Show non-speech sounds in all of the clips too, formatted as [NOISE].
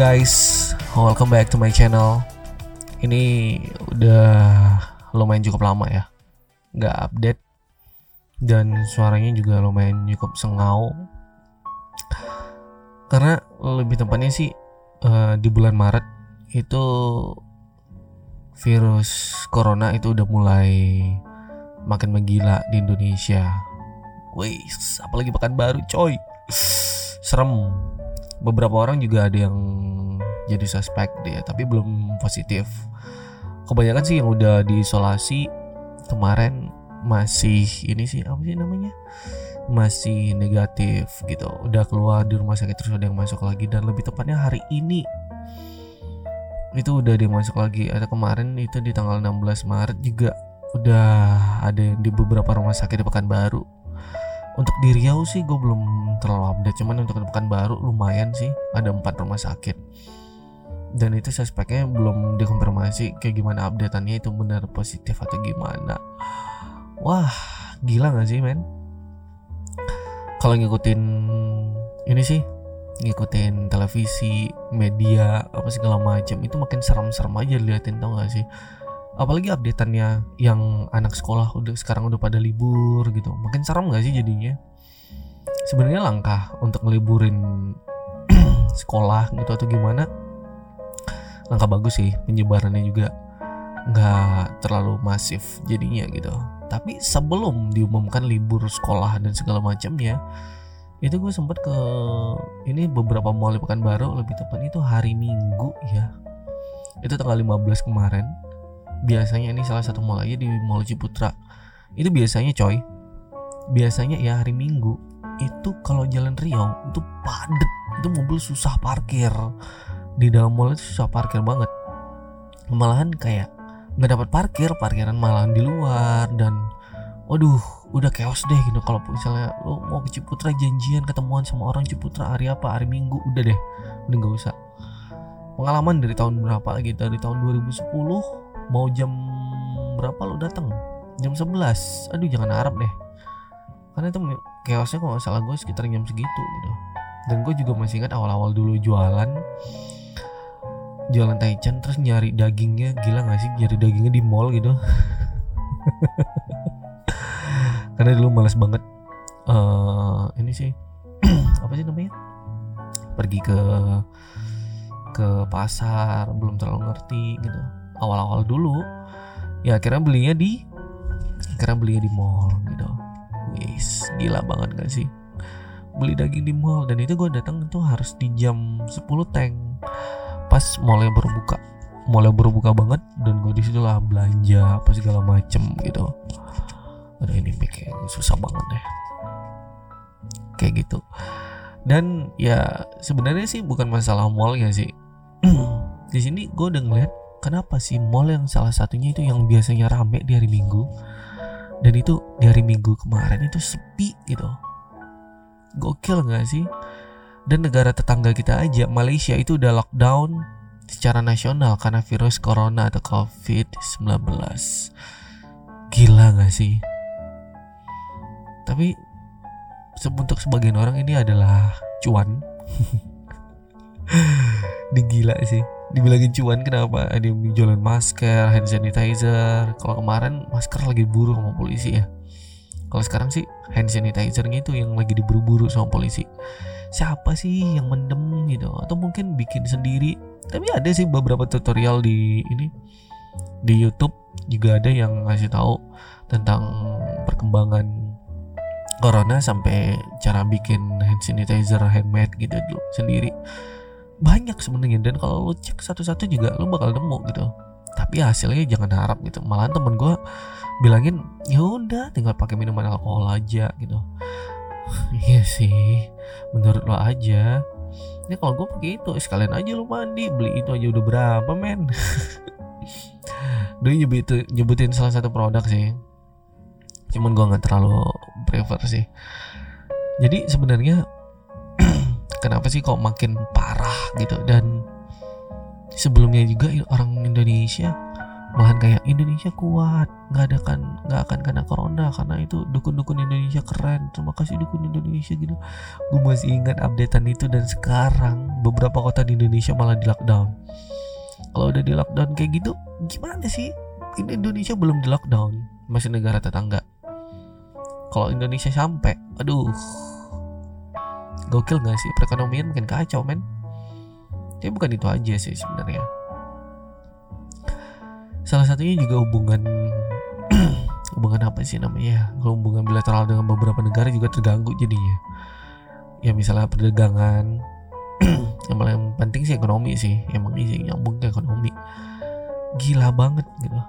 guys? Welcome back to my channel. Ini udah lumayan cukup lama ya, nggak update dan suaranya juga lumayan cukup sengau. Karena lebih tepatnya sih uh, di bulan Maret itu virus corona itu udah mulai makin menggila di Indonesia. Wih, apalagi pekan baru coy. Serem. Beberapa orang juga ada yang jadi suspek dia, tapi belum positif. Kebanyakan sih yang udah diisolasi kemarin masih ini sih apa sih namanya? Masih negatif gitu. Udah keluar di rumah sakit terus ada yang masuk lagi dan lebih tepatnya hari ini itu udah dia masuk lagi ada kemarin itu di tanggal 16 Maret juga udah ada yang di beberapa rumah sakit di Pekanbaru untuk di Riau sih gue belum terlalu update cuman untuk Pekanbaru lumayan sih ada empat rumah sakit. Dan itu suspeknya belum dikonfirmasi kayak gimana updateannya itu benar positif atau gimana. Wah gila gak sih men? Kalau ngikutin ini sih ngikutin televisi, media, apa segala macam itu makin serem-serem aja liatin tau gak sih? Apalagi updateannya yang anak sekolah udah sekarang udah pada libur gitu, makin serem gak sih jadinya? Sebenarnya langkah untuk ngeliburin [CLEARS THROAT] sekolah gitu atau gimana? Langkah bagus sih, penyebarannya juga nggak terlalu masif jadinya gitu. Tapi sebelum diumumkan libur sekolah dan segala macamnya, itu gue sempet ke ini beberapa mall di Pekanbaru lebih tepatnya itu hari Minggu ya itu tanggal 15 kemarin biasanya ini salah satu mall aja di Mall Ciputra. Itu biasanya coy biasanya ya hari Minggu itu kalau jalan Riau itu padet itu mobil susah parkir. Di dalam mall itu susah parkir banget. Malahan kayak nggak dapat parkir parkiran malahan di luar dan waduh udah chaos deh gitu. Kalau misalnya lo mau ke Ciputra janjian ketemuan sama orang Ciputra hari apa? Hari Minggu udah deh. Udah nggak usah. Pengalaman dari tahun berapa lagi dari tahun 2010 mau jam berapa lo datang jam 11 aduh jangan harap deh. Karena itu chaosnya kalau nggak salah gue sekitar jam segitu gitu. Dan gue juga masih ingat awal-awal dulu jualan. Jualan taichan terus nyari dagingnya. Gila gak sih? Nyari dagingnya di mall gitu. [LAUGHS] Karena dulu males banget. Uh, ini sih. [CLEARS THROAT] Apa sih namanya? Pergi ke ke pasar. Belum terlalu ngerti gitu awal-awal dulu ya akhirnya belinya di akhirnya belinya di mall gitu. Wis gila banget gak sih? Beli daging di mall dan itu gue datang itu harus di jam 10 tank. Pas mallnya baru buka mallnya baru buka banget dan gue di situlah belanja apa segala macem gitu. Aduh ini yang susah banget deh. Kayak gitu. Dan ya sebenarnya sih bukan masalah mallnya sih. [CLEARS THROAT] Di sini gue udah ngeliat kenapa sih mall yang salah satunya itu yang biasanya rame di hari minggu? Dan itu di hari minggu kemarin itu sepi gitu. Gokil gak sih? Dan negara tetangga kita aja Malaysia itu udah lockdown secara nasional karena virus corona atau covid-19 gila gak sih? Tapi untuk sebagian orang ini adalah cuan. [LAUGHS] Digila sih dibilangin cuan kenapa? Ada yang jualan masker hand sanitizer. Kalau kemarin masker lagi buru sama polisi ya. Kalau sekarang sih hand sanitizernya itu yang lagi diburu-buru sama polisi. Siapa sih yang mendem gitu? Atau mungkin bikin sendiri. Tapi ada sih beberapa tutorial di ini di YouTube. Juga ada yang ngasih tahu tentang perkembangan corona sampai cara bikin hand sanitizer handmade gitu dulu sendiri banyak sebenarnya. Dan kalau lo cek satu-satu juga lo bakal nemu gitu. Tapi hasilnya jangan harap gitu. Malah temen gue bilangin ya udah tinggal pakai minuman alkohol aja gitu. [LAUGHS] Iya sih menurut lo aja. Ini kalau gue pakai itu sekalian aja lo mandi beli itu aja udah berapa men? [LAUGHS] Dulu nyebutin, nyebutin salah satu produk sih. Cuman gue nggak terlalu prefer sih. Jadi sebenarnya kenapa sih kok makin parah gitu? Dan sebelumnya juga orang Indonesia malahan kayak Indonesia kuat nggak ada kan nggak akan kena corona karena itu dukun-dukun Indonesia keren terima kasih dukun Indonesia gitu. Gue masih ingat updatean itu dan sekarang beberapa kota di Indonesia malah di lockdown. Kalau udah di lockdown kayak gitu gimana sih? Ini Indonesia belum di lockdown masih negara tetangga. Kalau Indonesia sampai aduh gokil gak sih? Perekonomian makin kacau men. Tapi bukan itu aja sih sebenarnya. Salah satunya juga hubungan [CLEARS THROAT] hubungan apa sih namanya? Kalau hubungan bilateral dengan beberapa negara juga terganggu jadinya. Ya misalnya perdagangan. [CLEARS THROAT] Yang paling penting sih ekonomi sih. Emang sih nyambung ke ekonomi. Gila banget gitu.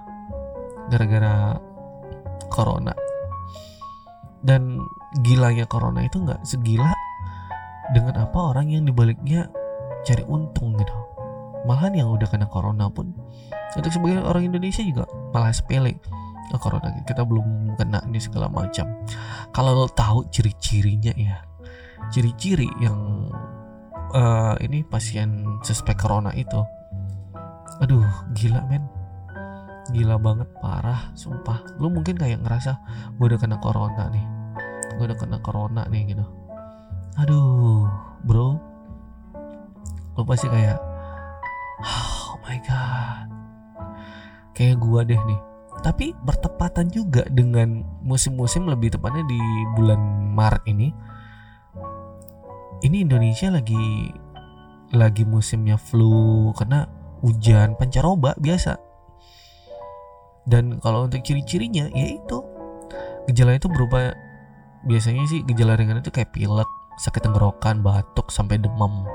Gara-gara corona. Dan gilanya corona itu nggak segila dengan apa orang yang dibaliknya cari untung gitu? Malahan yang udah kena corona pun untuk sebagian orang Indonesia juga malah sepele. Oh, corona kita belum kena ini segala macam. Kalau lo tahu ciri-cirinya ya ciri-ciri yang uh, ini pasien suspek corona itu aduh gila men. Gila banget parah sumpah. Lu mungkin kayak ngerasa gue udah kena corona nih. Gue udah kena corona nih gitu aduh bro. Lu pasti kayak oh my god. Kayak gua deh nih. Tapi bertepatan juga dengan musim-musim lebih tepatnya di bulan Maret ini ini Indonesia lagi lagi musimnya flu karena hujan pancaroba biasa. Dan kalau untuk ciri-cirinya ya itu. Gejala itu berupa biasanya sih gejala ringan itu kayak pilek sakit tenggorokan batuk sampai demam.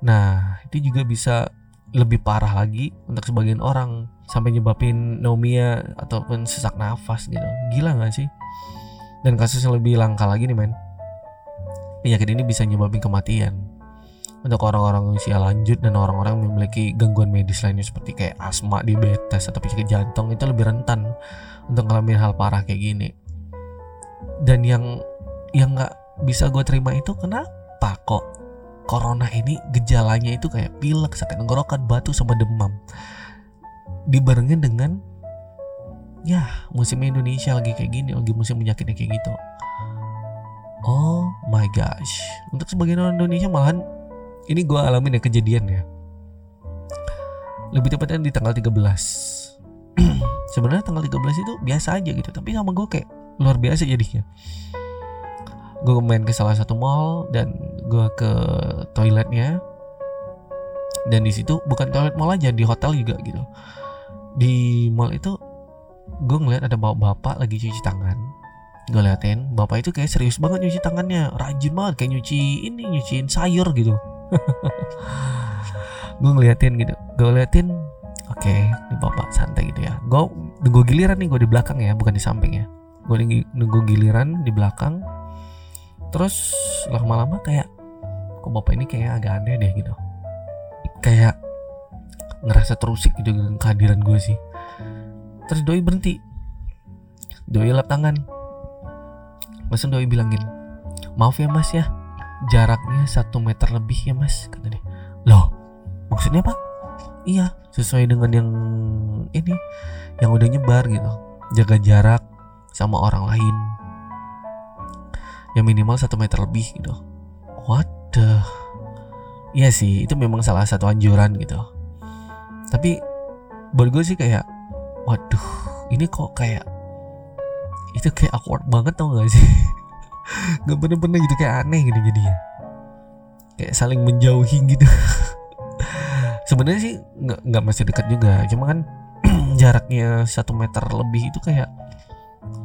Nah itu juga bisa lebih parah lagi untuk sebagian orang sampai nyebabin pneumonia ataupun sesak nafas gitu. Gila gak sih? Dan kasus yang lebih langka lagi nih men. Penyakit ini bisa nyebabin kematian. Untuk orang-orang usia lanjut dan orang-orang yang memiliki gangguan medis lainnya seperti kayak asma, diabetes atau penyakit jantung itu lebih rentan untuk ngalamin hal parah kayak gini. Dan yang yang nggak bisa gue terima itu kenapa kok corona ini gejalanya itu kayak pilek, sakit tenggorokan, batu sama demam. Dibarengin dengan ya musim Indonesia lagi kayak gini, lagi musim penyakitnya kayak gitu. Oh my gosh. Untuk sebagian orang Indonesia malahan ini gue alamin ya kejadian ya. Lebih tepatnya di tanggal 13. [CLEARS THROAT] Sebenarnya tanggal 13 itu biasa aja gitu, tapi sama gue kayak luar biasa jadinya gue main ke salah satu mall dan gue ke toiletnya. Dan di situ bukan toilet mall aja di hotel juga gitu. Di mall itu gue ngeliat ada bapak bapak lagi cuci tangan. Gue liatin bapak itu kayak serius banget nyuci tangannya. Rajin banget kayak nyuci ini nyuciin sayur gitu. [LAUGHS] Gue ngeliatin gitu. Gue liatin oke okay, ini bapak santai gitu ya. Gue nunggu giliran nih gue di belakang ya bukan di samping ya. Gue nunggu giliran di belakang terus lama-lama kayak kok bapak ini kayak agak aneh deh gitu. Kayak ngerasa terusik gitu dengan kehadiran gue sih. Terus doi berhenti. Doi lap tangan. Masa doi bilangin maaf ya mas ya. Jaraknya satu meter lebih ya mas kata dia. Loh maksudnya apa iya sesuai dengan yang ini yang udah nyebar gitu. Jaga jarak sama orang lain yang minimal satu meter lebih gitu. What the? Iya sih itu memang salah satu anjuran gitu. Tapi buat gue sih kayak waduh ini kok kayak itu kayak awkward banget tau gak sih? [LAUGHS] Gak bener-bener gitu kayak aneh gitu jadinya. Kayak saling menjauhi gitu. [LAUGHS] Sebenarnya sih nggak nggak masih dekat juga. Cuma kan [CLEARS THROAT] jaraknya satu meter lebih itu kayak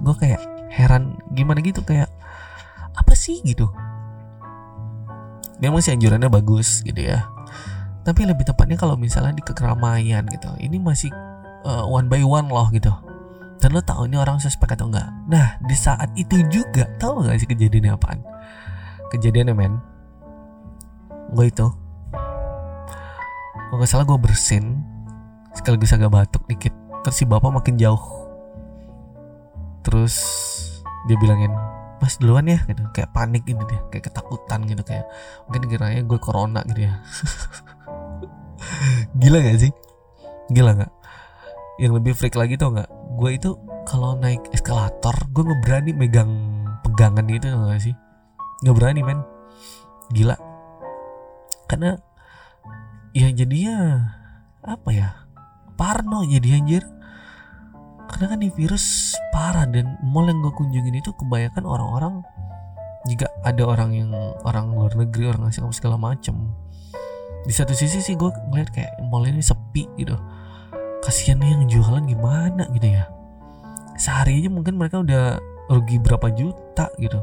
gue kayak heran gimana gitu kayak sih gitu. Memang sih anjurannya bagus gitu ya. Tapi lebih tepatnya kalau misalnya di keramaian gitu. Ini masih uh, one by one loh gitu. Dan lo tahu ini orang suspek atau enggak? Nah di saat itu juga tahu gak sih kejadiannya apaan? Kejadiannya men gue itu kalau nggak salah gue bersin sekaligus agak batuk dikit terus si bapak makin jauh. Terus dia bilangin mas duluan ya gitu. Kayak panik gitu deh kayak ketakutan gitu kayak mungkin kiranya gue corona gitu ya. [LAUGHS] Gila gak sih? Gila gak yang lebih freak lagi tau nggak? Gue itu kalau naik eskalator gue nggak berani megang pegangan itu nggak sih? Nggak berani men. Gila. Karena ya jadinya apa ya? Parno jadi anjir karena kan ini virus parah dan mall yang gue kunjungin itu kebanyakan orang-orang jika ada orang yang orang luar negeri orang asing segala macem. Di satu sisi sih gue ngeliat kayak mall ini sepi gitu. Kasihan nih yang jualan gimana gitu ya. Sehari aja mungkin mereka udah rugi berapa juta gitu.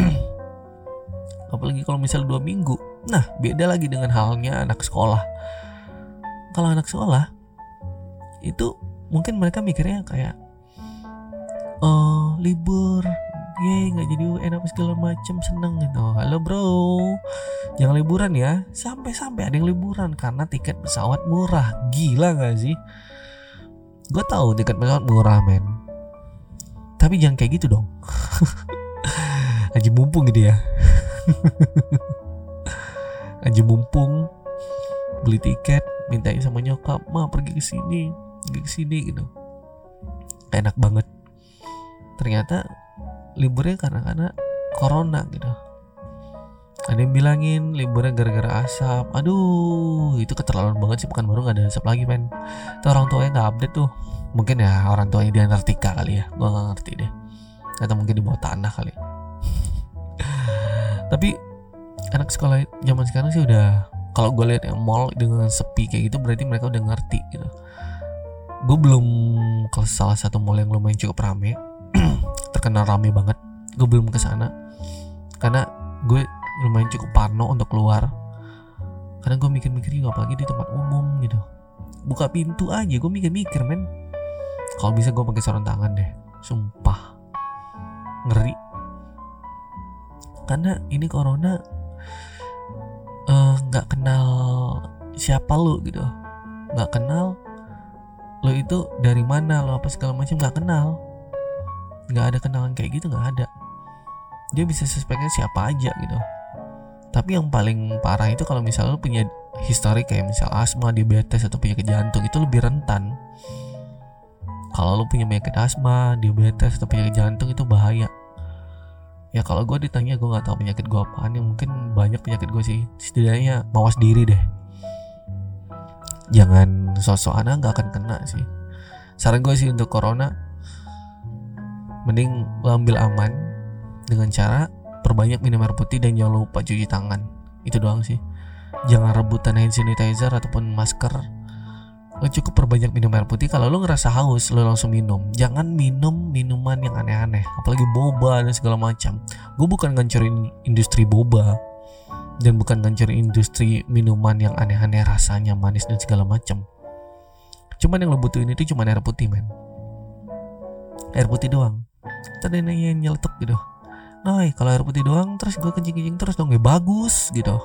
[CLEARS THROAT] Apalagi kalau misal dua minggu. Nah beda lagi dengan halnya anak sekolah. Kalau anak sekolah itu mungkin mereka mikirnya kayak oh libur ye nggak jadi apa segala macem seneng gitu. Halo bro jangan liburan ya. Sampai sampai ada yang liburan karena tiket pesawat murah. Gila nggak sih? Gue tahu tiket pesawat murah men. Tapi jangan kayak gitu dong. [LAUGHS] Aja mumpung gitu ya. [LAUGHS] Aja mumpung beli tiket mintain sama nyokap ma pergi ke sini ke sini gitu. Enak banget. Ternyata liburnya karena karena corona gitu. Ada yang bilangin liburnya gara-gara asap. Aduh itu keterlaluan banget sih bukan baru nggak ada asap lagi men. Itu orang tuanya nggak update tuh. Mungkin ya orang tuanya di Antartika kali ya. Gua nggak ngerti deh. Atau mungkin di bawah tanah kali. [LAUGHS] Tapi anak sekolah zaman sekarang sih udah kalau gue lihat yang mall dengan sepi kayak gitu berarti mereka udah ngerti gitu gue belum ke salah satu mall yang lumayan cukup rame. [CLEARS THROAT] Terkenal rame banget. Gue belum ke sana. Karena gue lumayan cukup parno untuk keluar. Karena gue mikir-mikir juga apalagi di tempat umum gitu. Buka pintu aja gue mikir-mikir men. Kalau bisa gue pakai sarung tangan deh. Sumpah. Ngeri. Karena ini corona nggak uh, kenal siapa lu gitu. Nggak kenal lo itu dari mana lo apa segala macam nggak kenal. Nggak ada kenalan kayak gitu nggak ada. Dia bisa suspeknya siapa aja gitu. Tapi yang paling parah itu kalau misalnya lo punya histori kayak misal asma diabetes atau penyakit jantung itu lebih rentan. Kalau lo punya penyakit asma diabetes atau penyakit jantung itu bahaya. Ya kalau gue ditanya gue nggak tahu penyakit gue apaan. Yang mungkin banyak penyakit gue sih. Setidaknya mawas diri deh jangan sosok anak nggak akan kena sih. Saran gue sih untuk corona mending ambil aman dengan cara perbanyak minum air putih dan jangan lupa cuci tangan. Itu doang sih. Jangan rebutan hand sanitizer ataupun masker. Lo cukup perbanyak minum air putih. Kalau lo ngerasa haus lo langsung minum. Jangan minum minuman yang aneh-aneh. Apalagi boba dan segala macam. Gue bukan ngancurin industri boba dan bukan ngancurin industri minuman yang aneh-aneh rasanya manis dan segala macam. Cuman yang lo butuhin itu cuma air putih men. Air putih doang. Tadi nanya nyeletuk gitu. Nah, kalau air putih doang terus gue kencing-kencing terus dong ya bagus gitu.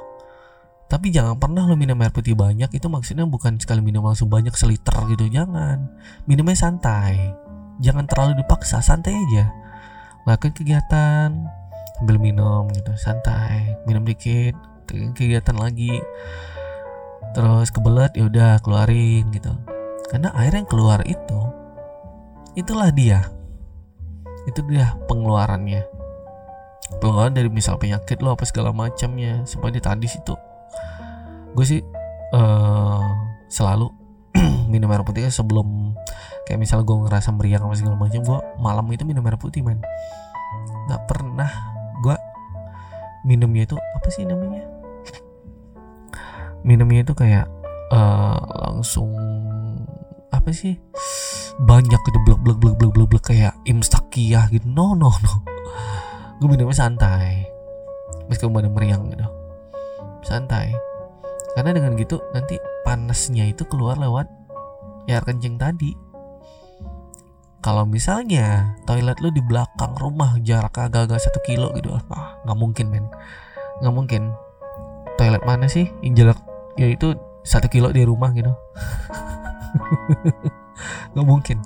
Tapi jangan pernah lo minum air putih banyak itu maksudnya bukan sekali minum langsung banyak seliter gitu jangan. Minumnya santai. Jangan terlalu dipaksa, santai aja. Lakukan kegiatan, sambil minum gitu santai minum dikit kegiatan lagi. Terus kebelet ya udah keluarin gitu. Karena air yang keluar itu itulah dia. Itu dia pengeluarannya. Pengeluaran dari misal penyakit lo apa segala macamnya. Supaya ditahan di situ gue sih uh, selalu [CLEARS THROAT] minum air putih sebelum kayak misal gue ngerasa meriang apa segala macam gue malam itu minum air putih man nggak pernah minumnya itu apa sih namanya? Minumnya itu kayak uh, langsung apa sih? Banyak gitu blek blek blek blek blek blek kayak imstakiyah gitu. No no no. Gue minumnya santai. Meskipun ada meriang gitu. Santai. Karena dengan gitu nanti panasnya itu keluar lewat air kencing tadi kalau misalnya toilet lu di belakang rumah jarak agak-agak satu kilo gitu ah nggak mungkin men. Nggak mungkin. Toilet mana sih yang jarak ya itu satu kilo di rumah gitu? [LAUGHS] Nggak mungkin.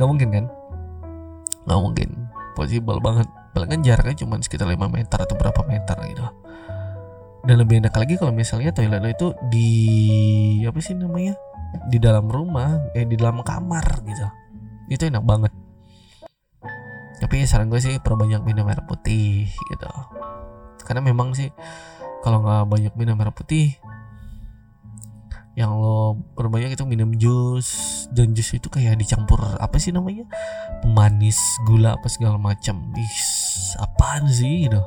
Nggak mungkin kan? Nggak mungkin. Possible banget. Bahkan jaraknya cuma sekitar 5 meter atau berapa meter gitu. Dan lebih enak lagi kalau misalnya toilet lo itu di apa sih namanya? Di dalam rumah eh di dalam kamar gitu itu enak banget. Tapi saran gue sih perbanyak minum air putih gitu. Karena memang sih kalau nggak banyak minum air putih yang lo perbanyak itu minum jus dan jus itu kayak dicampur apa sih namanya? Pemanis gula apa segala macam. Ih apaan sih gitu.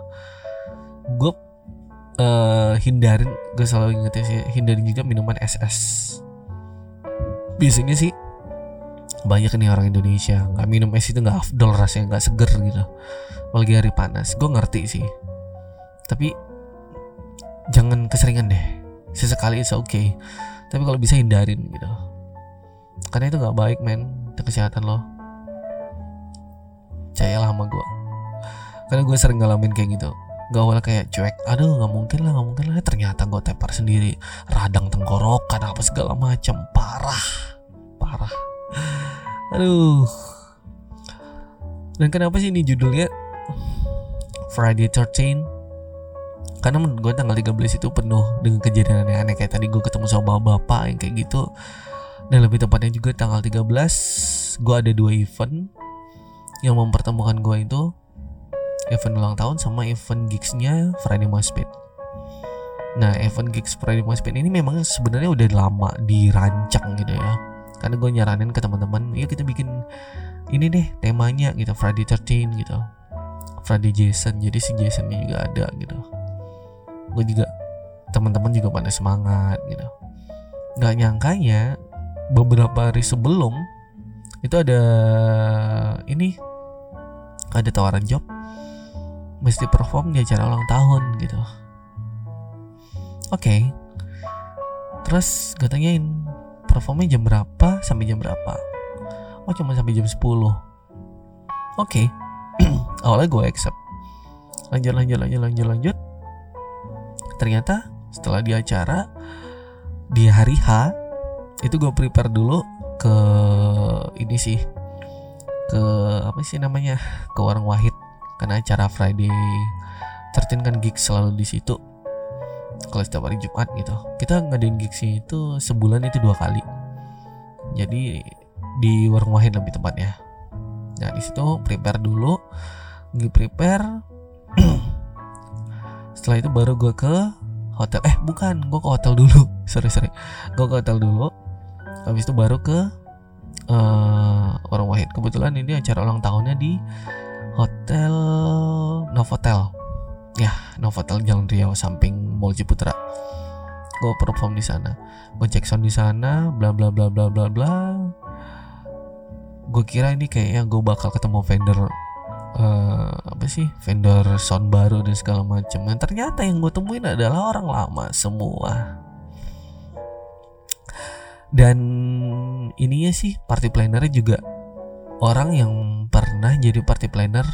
Gue uh, hindarin gue selalu ingetin sih hindarin juga minuman SS biasanya sih banyak nih orang Indonesia nggak minum es itu nggak afdol rasanya nggak seger gitu. Apalagi hari panas gue ngerti sih. Tapi jangan keseringan deh. Sesekali itu oke okay. tapi kalau bisa hindarin gitu. Karena itu nggak baik men. Untuk kesehatan lo. Percayalah sama gue karena gue sering ngalamin kayak gitu. Gak awal kayak cuek aduh nggak mungkin lah nggak mungkin lah. Ternyata gue tepar sendiri. Radang tenggorokan apa segala macam. Parah. Parah aduh. Dan kenapa sih ini judulnya? Friday 13 karena menurut gue tanggal 13 itu penuh dengan kejadian aneh-aneh kayak tadi gue ketemu sama bapak yang kayak gitu. Dan lebih tepatnya juga tanggal 13 gue ada dua event. Yang mempertemukan gue itu event ulang tahun sama event gigsnya Friday Moshpit. Nah, event gigs Friday Moshpit ini memang sebenarnya udah lama dirancang gitu ya. Karena gue nyaranin ke teman-teman, yuk kita bikin ini deh temanya gitu Friday 13 gitu. Friday Jason, jadi si Jasonnya juga ada gitu. Gue juga teman-teman juga pada semangat gitu. Gak nyangkanya beberapa hari sebelum itu ada ini ada tawaran job mesti perform di acara ulang tahun gitu oke okay. terus gue tanyain performnya jam berapa sampai jam berapa? Oh cuma sampai jam 10 oke. Okay. [CLEARS THROAT] awalnya gue accept. Lanjut lanjut lanjut lanjut lanjut. Ternyata setelah di acara di hari H itu gue prepare dulu ke ini sih. Ke apa sih namanya? Ke warung Wahid. Karena acara Friday 13 kan gigs selalu di situ kalau setiap hari Jumat gitu. Kita ngadain gigsnya itu sebulan itu dua kali. Jadi di warung wahid lebih tepatnya. Nah di situ prepare dulu gue prepare [CLEARS THROAT] setelah itu baru gue ke hotel. Eh bukan gue ke hotel dulu. [LAUGHS] Sorry sorry. Gue ke hotel dulu. Habis itu baru ke uh, warung wahid. Kebetulan ini acara ulang tahunnya di Hotel Novotel ya Novotel Jalan Riau samping Mall Ciputra. Gue perform di sana. Gue cek sound di sana bla bla bla bla bla bla. Gue kira ini kayaknya gue bakal ketemu vendor uh, apa sih vendor sound baru dan segala macam dan ternyata yang gue temuin adalah orang lama semua. Dan ininya sih party plannernya juga orang yang pernah jadi party planner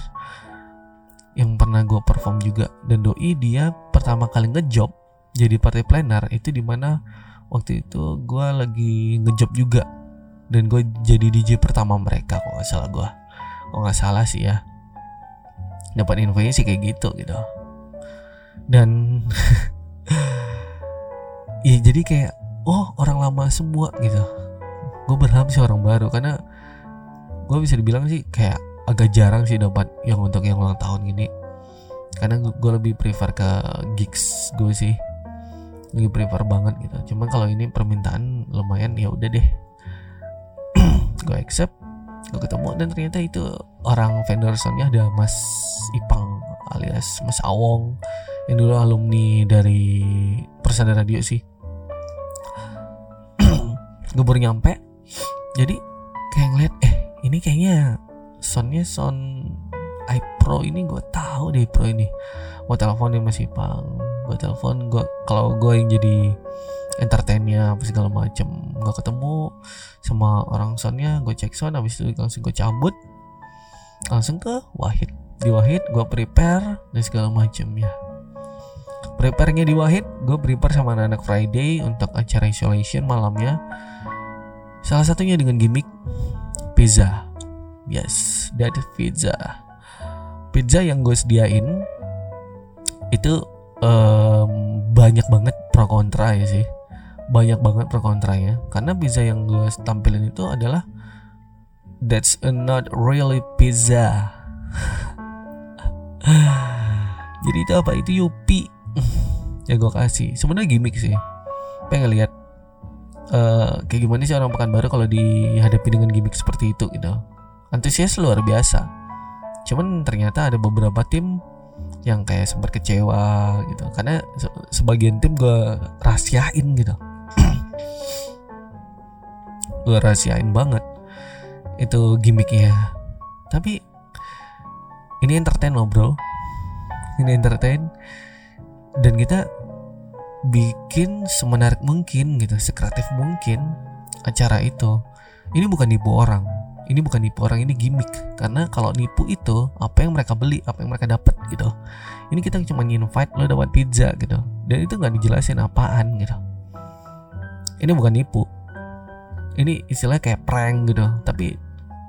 yang pernah gue perform juga. Dan doi dia pertama kali ngejob jadi party planner itu di mana waktu itu gue lagi ngejob juga. Dan gue jadi DJ pertama mereka kok nggak salah gue kok nggak salah sih ya. Dapat infonya sih kayak gitu gitu. Dan [LAUGHS] ya jadi kayak oh orang lama semua gitu. Gue berharap sih orang baru karena gue bisa dibilang sih kayak agak jarang sih dapat yang untuk yang ulang tahun gini karena gue lebih prefer ke gigs gue sih. Lebih prefer banget gitu. Cuman kalau ini permintaan lumayan ya udah deh. [CLEARS THROAT] Gue accept gue ketemu dan ternyata itu orang vendor soundnya ada Mas Ipang alias Mas Awong yang dulu alumni dari Persada Radio sih. [CLEARS THROAT] Gue baru nyampe jadi kayak ngeliat eh ini kayaknya soundnya sound iPro ini gue tahu deh Pro ini. Gue telepon dia masih pang gue telepon gue kalau gue yang jadi entertainnya apa segala macem. Gue ketemu sama orang soundnya gue cek sound habis itu langsung gue cabut. Langsung ke Wahid. Di Wahid gue prepare dan segala macem ya. Prepare-nya di Wahid gue prepare sama anak-anak Friday untuk acara isolation malamnya. Salah satunya dengan gimmick pizza yes that pizza. Pizza yang gue sediain itu um, banyak banget pro kontra ya sih. Banyak banget pro kontranya karena pizza yang gue tampilin itu adalah that's a not really pizza. [LAUGHS] Jadi itu apa? Itu Yupi. [LAUGHS] Ya gue kasih. Sebenarnya gimmick sih. Pengen lihat uh, kayak gimana sih orang Pekanbaru kalau dihadapi dengan gimmick seperti itu gitu antusias luar biasa. Cuman ternyata ada beberapa tim yang kayak sempat kecewa gitu. Karena se sebagian tim gue rahasiain gitu. [CLEARS THROAT] Gue rahasiain banget itu gimmicknya. Tapi ini entertain loh bro. Ini entertain. Dan kita bikin semenarik mungkin gitu sekreatif mungkin acara itu. Ini bukan nipu orang ini bukan nipu orang ini gimmick. Karena kalau nipu itu apa yang mereka beli apa yang mereka dapat gitu. Ini kita cuma invite lo dapat pizza gitu. Dan itu nggak dijelasin apaan gitu. Ini bukan nipu. Ini istilahnya kayak prank gitu. Tapi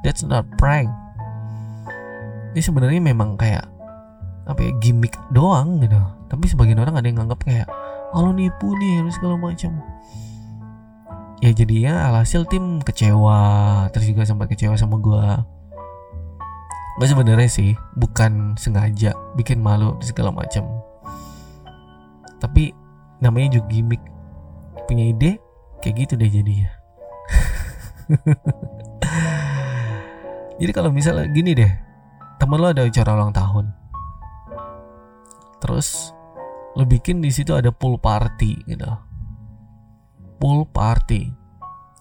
that's not prank. Ini sebenarnya memang kayak apa ya gimmick doang gitu. Tapi sebagian orang ada yang nganggap kayak oh lo nipu nih harus segala macam ya jadinya alhasil tim kecewa terus juga sempat kecewa sama gue gue sebenarnya sih bukan sengaja bikin malu segala macam. Tapi namanya juga gimmick. Punya ide kayak gitu deh jadinya. [LAUGHS] Jadi kalau misalnya gini deh temen lo ada acara ulang tahun. Terus lo bikin di situ ada pool party gitu pool party.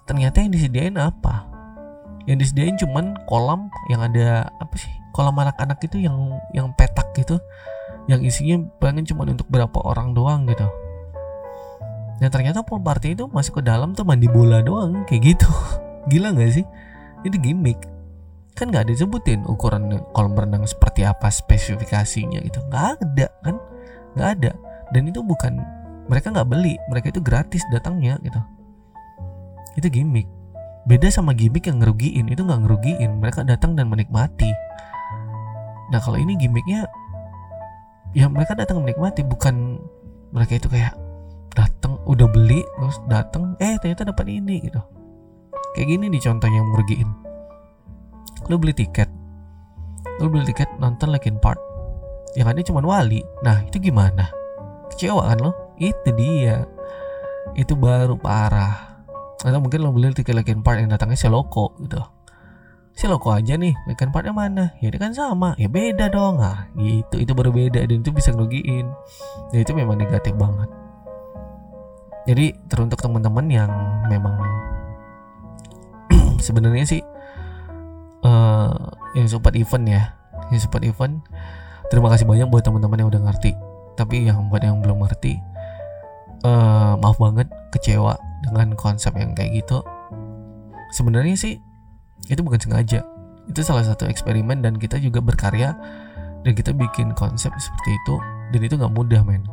Ternyata yang disediain apa? Yang disediain cuman kolam yang ada apa sih kolam anak-anak itu yang yang petak gitu. Yang isinya pengen cuma untuk berapa orang doang gitu. Dan ternyata pool party itu masuk ke dalam tuh mandi bola doang kayak gitu. [LAUGHS] Gila nggak sih? Itu gimmick. Kan nggak ada sebutin ukuran kolam renang seperti apa spesifikasinya gitu. Nggak ada kan? Nggak ada. Dan itu bukan mereka nggak beli mereka itu gratis datangnya gitu. Itu gimmick. Beda sama gimmick yang ngerugiin itu nggak ngerugiin mereka datang dan menikmati. Nah kalau ini gimmicknya ya mereka datang menikmati bukan mereka itu kayak datang udah beli terus datang eh ternyata dapat ini gitu. Kayak gini nih contohnya yang ngerugiin. Lu beli tiket. Lu beli tiket nonton Linkin Park. Yang ada cuma Wali. Nah itu gimana? Kecewa kan lo itu dia. Itu baru parah. Atau mungkin lo beli tiket Linkin Park yang datangnya Seloko gitu. Seloko aja nih Linkin Parknya mana? Ya ini kan sama. Ya beda dong. Ah gitu. Itu baru beda dan itu bisa ngerugiin. Ya itu memang negatif banget. Jadi teruntuk teman-teman yang memang [CLEARS THROAT] sebenarnya sih uh, yang support event ya. Yang support event terima kasih banyak buat teman-teman yang udah ngerti. Tapi yang buat yang belum ngerti uh, maaf banget kecewa dengan konsep yang kayak gitu. Sebenarnya sih itu bukan sengaja. Itu salah satu eksperimen dan kita juga berkarya dan kita bikin konsep seperti itu dan itu nggak mudah men.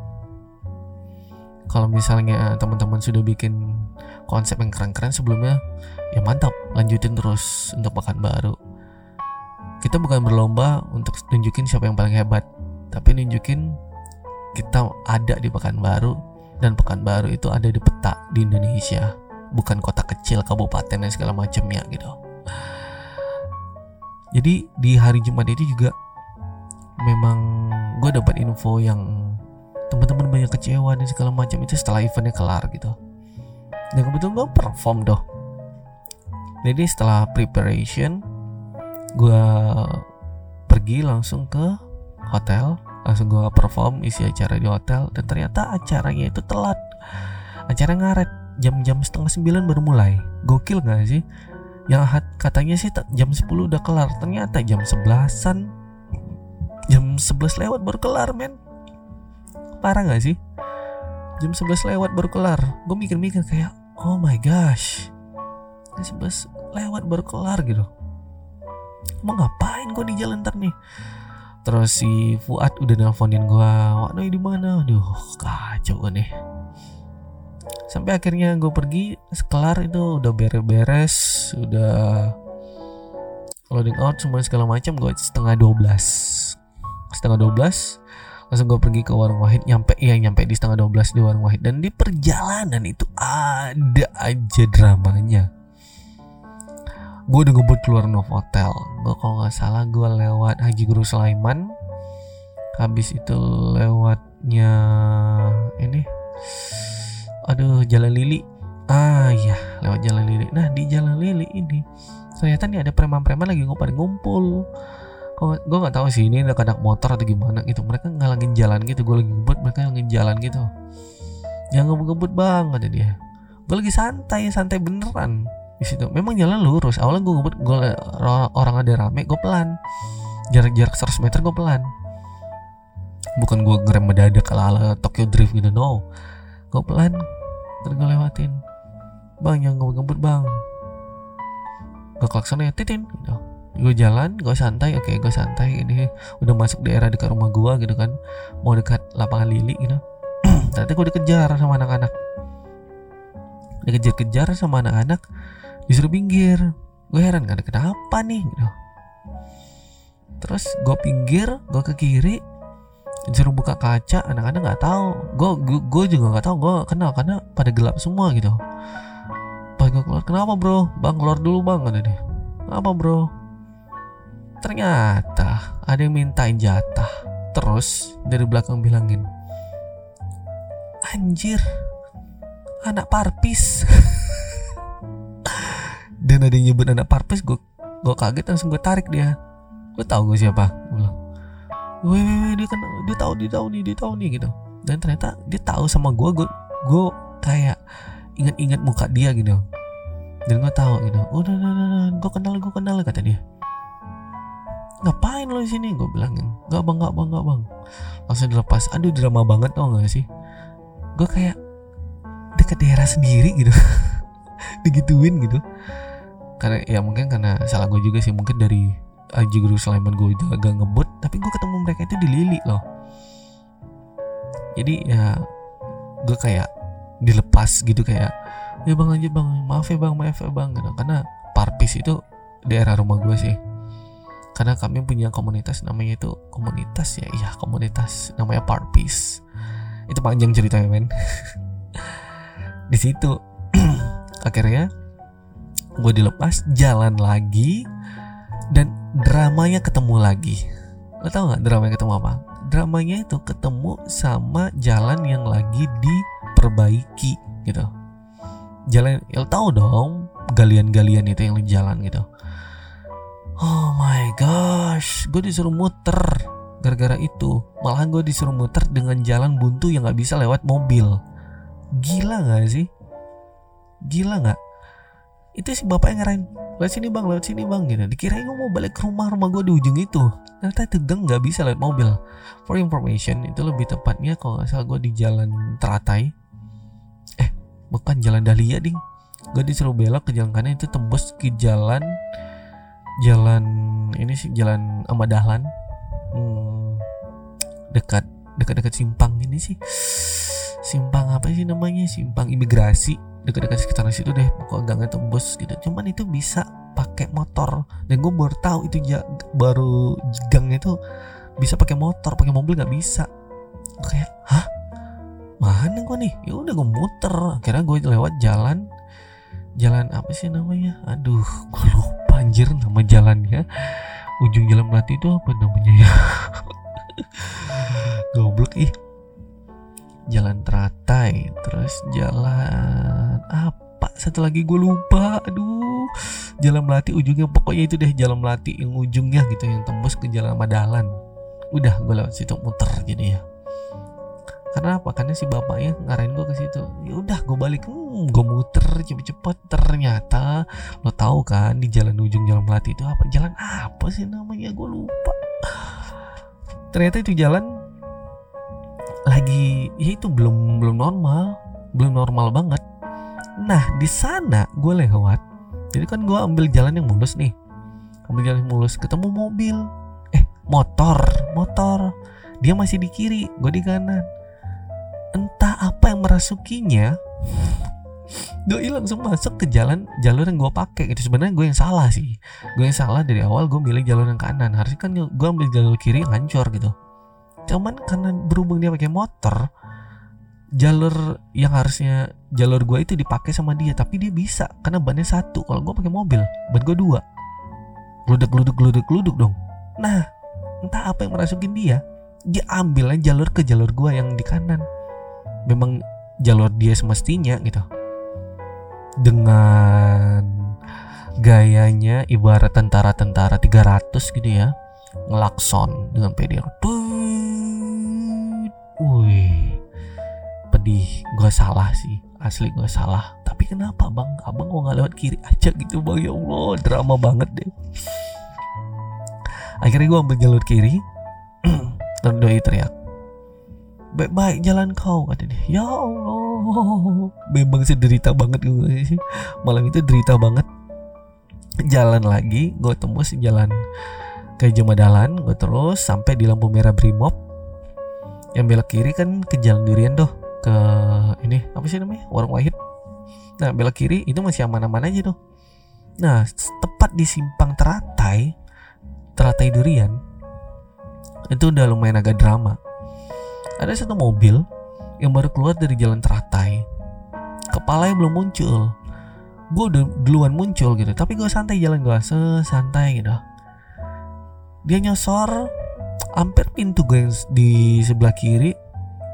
Kalau misalnya teman-teman sudah bikin konsep yang keren-keren sebelumnya ya mantap lanjutin terus untuk pekan baru. Kita bukan berlomba untuk tunjukin siapa yang paling hebat tapi nunjukin kita ada di pekan baru dan pekan baru itu ada di peta di Indonesia bukan kota kecil kabupaten dan segala macamnya gitu. Jadi di hari Jumat itu juga memang gue dapat info yang teman-teman banyak kecewa dan segala macam itu setelah eventnya kelar gitu. Dan kebetulan gue perform doh. Jadi setelah preparation gue pergi langsung ke hotel langsung gue perform isi acara di hotel dan ternyata acaranya itu telat. Acara ngaret jam-jam setengah sembilan baru mulai. Gokil gak sih? Yang katanya sih jam 10 udah kelar. Ternyata jam sebelasan jam 11 lewat baru kelar men. Parah gak sih? Jam 11 lewat baru kelar. Gue mikir-mikir kayak oh my gosh jam 11 lewat baru kelar gitu. Mau ngapain gue di jalan ntar nih terus si Fuad udah nelfonin gue waduh di mana? Aduh kacau gue nih sampai akhirnya gue pergi kelar itu udah beres-beres udah loading out semua segala macam gue setengah 12 setengah 12 langsung gue pergi ke warung Wahid nyampe ya nyampe di setengah 12 di warung Wahid. Dan di perjalanan itu ada aja dramanya gue udah ngebut keluar Novotel gue kalau nggak salah gue lewat Haji Guru Sulaiman. Habis itu lewatnya ini. Aduh Jalan Lili. Ah iya lewat Jalan Lili. Nah di Jalan Lili ini ternyata nih ada preman-preman lagi ngumpul ngumpul. Gue nggak tahu sih ini ada kadak motor atau gimana gitu. Mereka ngalangin jalan gitu gue lagi ngebut mereka ngalangin jalan gitu. Jangan ngebut-ngebut bang kata dia. Gue lagi santai santai beneran di situ. Memang jalan lurus. Awalnya gue ngebut gue orang ada rame gue pelan. Jarak-jarak 100 meter gue pelan. Bukan gue ngerem mendadak ala ala Tokyo Drift gitu no. Gue pelan terus gue lewatin. Bang jangan ngebut-ngebut bang. Gue klakson ya titin gitu. Gue jalan gue santai oke gue santai ini udah masuk daerah dekat rumah gue gitu kan. Mau dekat lapangan lili gitu. [CLEARS THROAT] Ternyata gue dikejar sama anak-anak. Dikejar-kejar sama anak-anak disuruh pinggir. Gue heran kan kenapa nih gitu. Terus gue pinggir gue ke kiri disuruh buka kaca anak-anak nggak tahu. Gue gue juga nggak tahu gue kenal karena pada gelap semua gitu. Pas gue keluar kenapa bro? Bang keluar dulu bang ada deh apa bro? Ternyata ada yang mintain jatah. Terus dari belakang bilangin anjir anak parpis [LAUGHS] dan ada yang nyebut anak parpes gue gue kaget langsung gue tarik dia. Gue tahu gue siapa gue bilang weh dia kan dia tahu dia tahu nih dia tahu nih gitu. Dan ternyata dia tahu sama gue gue gue kayak ingat-ingat muka dia gitu. Dan gue tahu gitu. Udah udah udah gue kenal gue kenal kata dia. Ngapain lo di sini? gue bilangin nggak bang nggak bang nggak bang. Langsung dilepas. Aduh drama banget tau gak sih? Gue kayak dekat daerah sendiri gitu. [LAUGHS] Digituin gitu karena ya mungkin karena salah gue juga sih. Mungkin dari Aji Guru Sulaiman gue juga agak ngebut tapi gue ketemu mereka itu di Lili loh. Jadi ya gue kayak dilepas gitu kayak ya bang aja bang maaf ya bang maaf ya bang gitu. Karena Parpis itu daerah rumah gue sih. Karena kami punya komunitas namanya itu komunitas ya iya komunitas namanya Parpis. Itu panjang ceritanya men. [LAUGHS] Di situ [CLEARS THROAT] akhirnya gue dilepas jalan lagi dan dramanya ketemu lagi. Lo tau nggak dramanya ketemu apa? Dramanya itu ketemu sama jalan yang lagi diperbaiki gitu. Jalan ya lo tau dong galian-galian itu yang jalan gitu. Oh my gosh gue disuruh muter gara-gara itu. Malah gue disuruh muter dengan jalan buntu yang nggak bisa lewat mobil. Gila nggak sih? Gila nggak itu si bapak yang ngarahin lewat sini bang lewat sini bang gitu. Dikirain gue mau balik ke rumah rumah gue di ujung itu. Ternyata itu gang nggak bisa lewat mobil. For information itu lebih tepatnya kalau nggak salah gue di jalan teratai. Eh bukan jalan Dahlia ding. Gue disuruh belok ke jalan kanan itu tembus ke jalan jalan ini sih jalan Ahmad Dahlan. Hmm, dekat dekat dekat simpang ini sih simpang apa sih namanya? Simpang imigrasi. Dekat-dekat sekitaran situ deh pokok gangnya tembus gitu. Cuman itu bisa pakai motor. Dan gue baru tahu itu ya, baru gang itu bisa pakai motor pakai mobil nggak bisa. Gue kayak hah? Mana gue nih? Ya udah gue muter. Akhirnya gue lewat jalan jalan apa sih namanya? Aduh gue lupa anjir nama jalannya. Ujung jalan melati itu apa namanya ya? [LAUGHS] Goblok ih jalan teratai terus jalan apa? Satu lagi gue lupa aduh. Jalan melati ujungnya pokoknya itu deh jalan melati yang ujungnya gitu yang tembus ke jalan Madalan. Udah gue lewat situ muter jadi ya. Karena apa? Karena si bapaknya ngarahin gue ke situ. Ya udah gue balik. Hmm, gue muter cepet-cepet. Ternyata lo tahu kan di jalan ujung jalan melati itu apa? Jalan apa sih namanya? Gue lupa. Ternyata itu jalan lagi ya itu belum belum normal belum normal banget. Nah di sana gue lewat jadi kan gue ambil jalan yang mulus nih. Ambil jalan yang mulus ketemu mobil. Eh motor motor. Dia masih di kiri gue di kanan. Entah apa yang merasukinya hilang langsung masuk ke jalan jalur yang gue pakai itu sebenarnya gue yang salah sih. Gue yang salah dari awal gue milih jalur yang kanan. Harusnya kan gue ambil jalur kiri hancur gitu cuman karena berhubung dia pakai motor jalur yang harusnya jalur gue itu dipakai sama dia tapi dia bisa karena bannya satu. Kalau gue pakai mobil ban gue dua. Geluduk geluduk geluduk geluduk dong. Nah entah apa yang merasukin dia dia ambilnya jalur ke jalur gue yang di kanan. Memang jalur dia semestinya gitu. Dengan gayanya ibarat tentara-tentara 300 gitu ya ngelakson dengan pedal Wih pedih. Gue salah sih. Asli gue salah. Tapi kenapa bang? Abang kok nggak lewat kiri aja gitu bang. Ya allah drama banget deh. Akhirnya gue ambil jalur kiri. [CLEARS THROAT] Dan doi teriak baik-baik jalan kau kata dia. Ya allah. Memang derita banget gue malam itu derita banget. Jalan lagi gue tembus jalan ke Jemadalan gue terus sampai di lampu merah Brimob yang belok kiri kan ke jalan Durian tuh ke ini apa sih namanya? Warung Wahid. Nah belok kiri itu masih aman-aman aja tuh. Nah tepat di simpang teratai teratai durian itu udah lumayan agak drama. Ada satu mobil yang baru keluar dari jalan teratai. Kepalanya belum muncul. Gue udah duluan muncul gitu tapi gue santai jalan gue sesantai gitu. Dia nyosor hampir pintu gue yang di sebelah kiri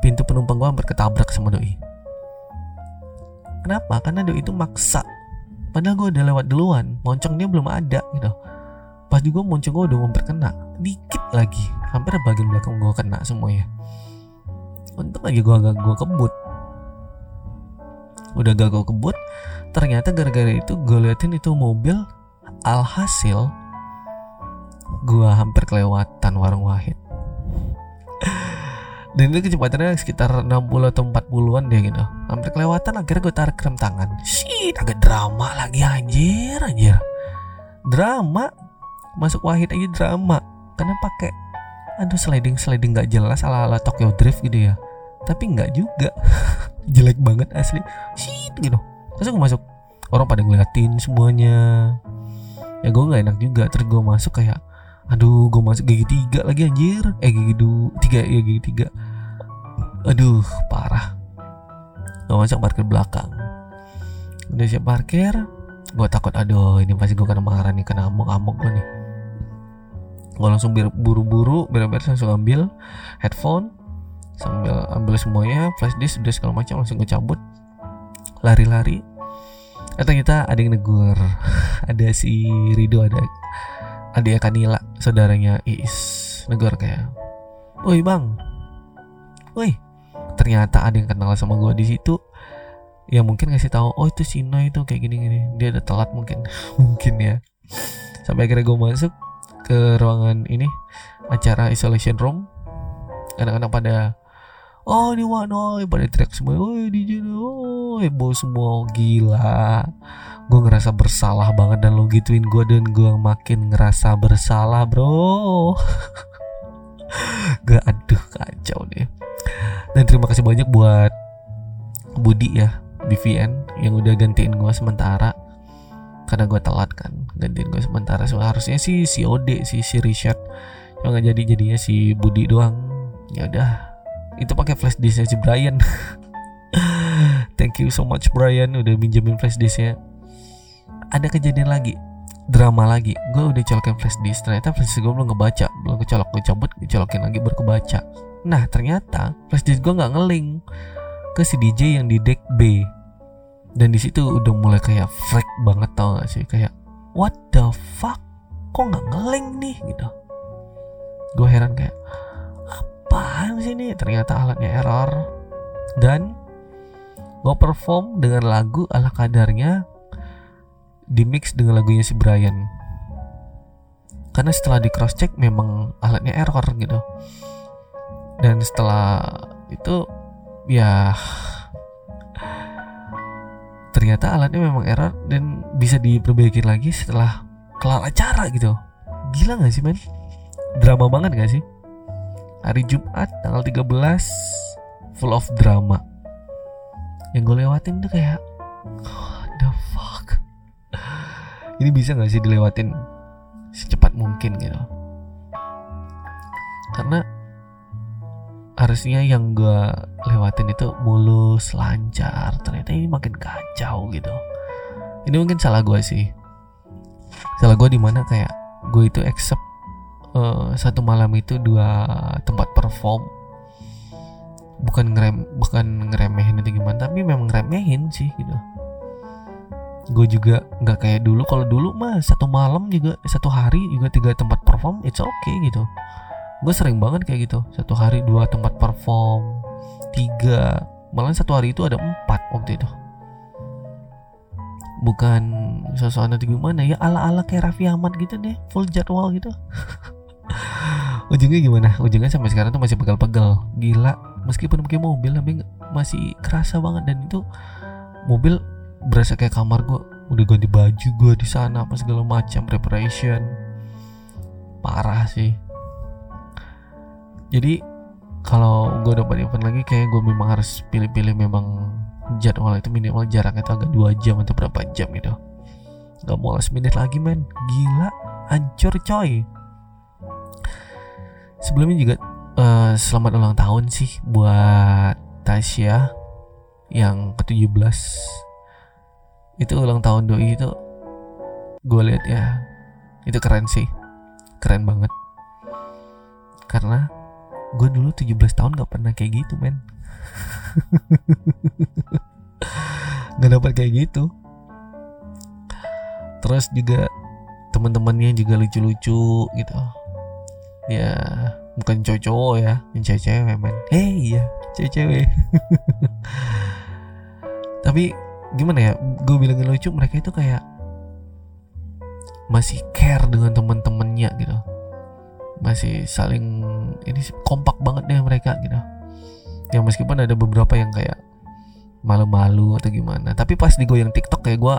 pintu penumpang gue hampir ketabrak sama doi. Kenapa? Karena doi itu maksa. Padahal gue udah lewat duluan moncong dia belum ada gitu. Pas juga moncong gue udah hampir kena dikit lagi. Hampir bagian belakang gue kena semuanya. Untuk lagi gue agak gue kebut. Udah gak gue kebut ternyata gara-gara itu gue liatin itu mobil alhasil gue hampir kelewatan warung wahid. Dan itu kecepatannya sekitar 60 atau 40-an deh gitu. Hampir kelewatan akhirnya gue tarik rem tangan. Shit agak drama lagi anjir anjir. Drama. Masuk wahid aja drama. Karena pakai aduh sliding sliding nggak jelas ala ala Tokyo Drift gitu ya. Tapi nggak juga. [LAUGHS] Jelek banget asli. Shit gitu. Terus gue masuk. Orang pada ngeliatin semuanya. Ya gue nggak enak juga. Terus gue masuk kayak aduh gue masuk gigi tiga lagi anjir. Eh gigi dua tiga ya gigi tiga. Aduh parah. Gue masuk parkir belakang. Udah siap parkir gue takut aduh ini pasti gue kena marah nih kena amuk-amuk gue nih. Gue langsung buru-buru beres-beres langsung ambil headphone sambil ambil semuanya flash disk udah segala macam langsung gue cabut. Lari-lari. Eh ternyata ada yang negur. [LAUGHS] Ada si Rido ada adik Kanila saudaranya Iis negor kayak woi bang. Woi ternyata ada yang kenal sama gue di situ. Ya mungkin ngasih tahu oh itu Sino itu kayak gini gini dia udah telat mungkin. [LAUGHS] Mungkin ya. Sampai akhirnya gue masuk ke ruangan ini acara isolation room. Anak-anak pada oh ini wano pada teriak semua oh di oh heboh semua gila. Gue ngerasa bersalah banget dan lo gituin gue dan gue makin ngerasa bersalah bro. [LAUGHS] Gue aduh kacau deh dan terima kasih banyak buat Budi ya BVN yang udah gantiin gue sementara. Karena gue telat kan gantiin gue sementara. So, harusnya sih si Ode si si Richard. Yang nggak jadi jadinya si Budi doang. Ya udah itu pakai flash disknya si Brian. [LAUGHS] Thank you so much Brian udah minjemin flash disknya ada kejadian lagi drama lagi. Gue udah colokin flash disk ternyata flash disk gue belum ngebaca belum kecolok gue cabut colokin lagi baru kebaca. Nah ternyata flash disk gue nggak ngeling ke si DJ yang di deck B. Dan di situ udah mulai kayak freak banget tau gak sih? Kayak what the fuck? Kok nggak ngeling nih? Gitu. Gue heran kayak apaan sih ini? Ternyata alatnya error. Dan gue perform dengan lagu ala kadarnya di mix dengan lagunya si Brian. Karena setelah di cross check memang alatnya error gitu. Dan setelah itu ya ternyata alatnya memang error dan bisa diperbaiki lagi setelah kelar acara gitu. Gila gak sih men? Drama banget gak sih hari Jumat tanggal 13 full of drama. Yang gue lewatin tuh kayak [LAUGHS] ini bisa nggak sih dilewatin secepat mungkin gitu? Karena harusnya yang gue lewatin itu mulus lancar ternyata ini makin kacau gitu. Ini mungkin salah gue sih. Salah gue di mana kayak gue itu accept uh, satu malam itu dua tempat perform. Bukan ngerem bukan ngeremehin itu gimana tapi memang ngeremehin sih gitu. Gue juga nggak kayak dulu. Kalau dulu mah satu malam juga satu hari juga tiga tempat perform it's okay gitu. Gue sering banget kayak gitu. Satu hari dua tempat perform tiga. Malah satu hari itu ada empat waktu itu. Bukan nanti gimana ya ala ala kayak Raffi Ahmad gitu deh full jadwal gitu [LAUGHS] ujungnya gimana? Ujungnya sampai sekarang tuh masih pegal-pegal. Gila meskipun pakai mobil tapi masih kerasa banget. Dan itu mobil berasa kayak kamar gue udah ganti baju gue di sana apa segala macam preparation. Parah sih. Jadi kalau gue dapat event lagi kayak gue memang harus pilih-pilih memang jadwal itu minimal jaraknya itu agak dua jam atau berapa jam gitu. Gak mau last minute lagi men. Gila Hancur coy Sebelumnya juga uh, Selamat ulang tahun sih Buat Tasya Yang ke-17 itu ulang tahun doi itu gue lihat ya itu keren sih keren banget. Karena gue dulu 17 tahun gak pernah kayak gitu men. [LAUGHS] Gak dapat kayak gitu. Terus juga teman-temannya juga lucu-lucu gitu ya bukan cowok-cowok ya yang cewek-cewek men hey ya cewek-cewek. [LAUGHS] Tapi gimana ya gue bilangin lucu mereka itu kayak masih care dengan teman-temannya gitu. Masih saling ini kompak banget deh mereka gitu. Ya meskipun ada beberapa yang kayak malu-malu atau gimana. Tapi pas di goyang TikTok kayak gue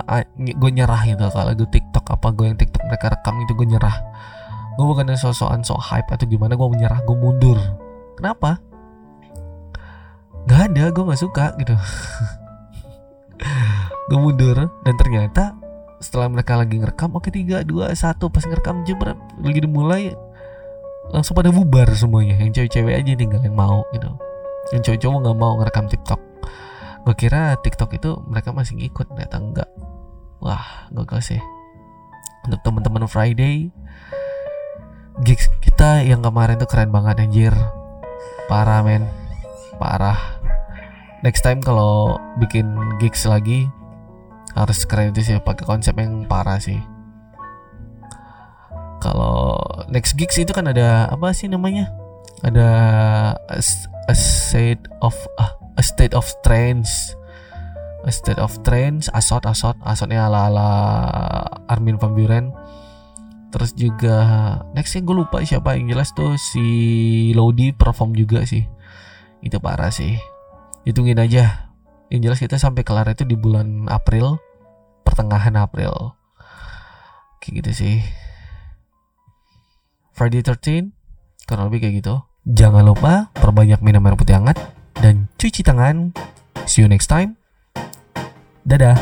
gue nyerah gitu. Kalau gue TikTok apa gue yang TikTok mereka rekam itu gue nyerah gue bukan sosokan so hype atau gimana gue menyerah gue mundur. Kenapa? Gak ada gue nggak suka gitu. [LAUGHS] Gue mundur dan ternyata setelah mereka lagi ngerekam oke tiga dua satu pas ngerekam jebret lagi dimulai langsung pada bubar semuanya. Yang cewek-cewek aja tinggal yang mau gitu. Yang cowok-cowok nggak mau ngerekam TikTok. Gue kira TikTok itu mereka masih ngikut ternyata enggak wah gak sih. Untuk teman-teman Friday gigs kita yang kemarin tuh keren banget anjir. Parah men. Parah. Next time kalau bikin gigs lagi harus keren itu sih. Pakai konsep yang parah sih. Kalau next gigs itu kan ada apa sih namanya? Ada a, a state of uh, a state of trance a state of trance asot asot asotnya ala ala Armin van Buren terus juga nextnya gue lupa siapa yang jelas tuh si Lodi perform juga sih. Itu parah sih. Hitungin aja. Yang jelas kita sampai kelar itu di bulan April pertengahan April. Kayak gitu sih. Friday 13 kurang lebih kayak gitu. Jangan lupa perbanyak minum air putih hangat dan cuci tangan. See you next time. Dadah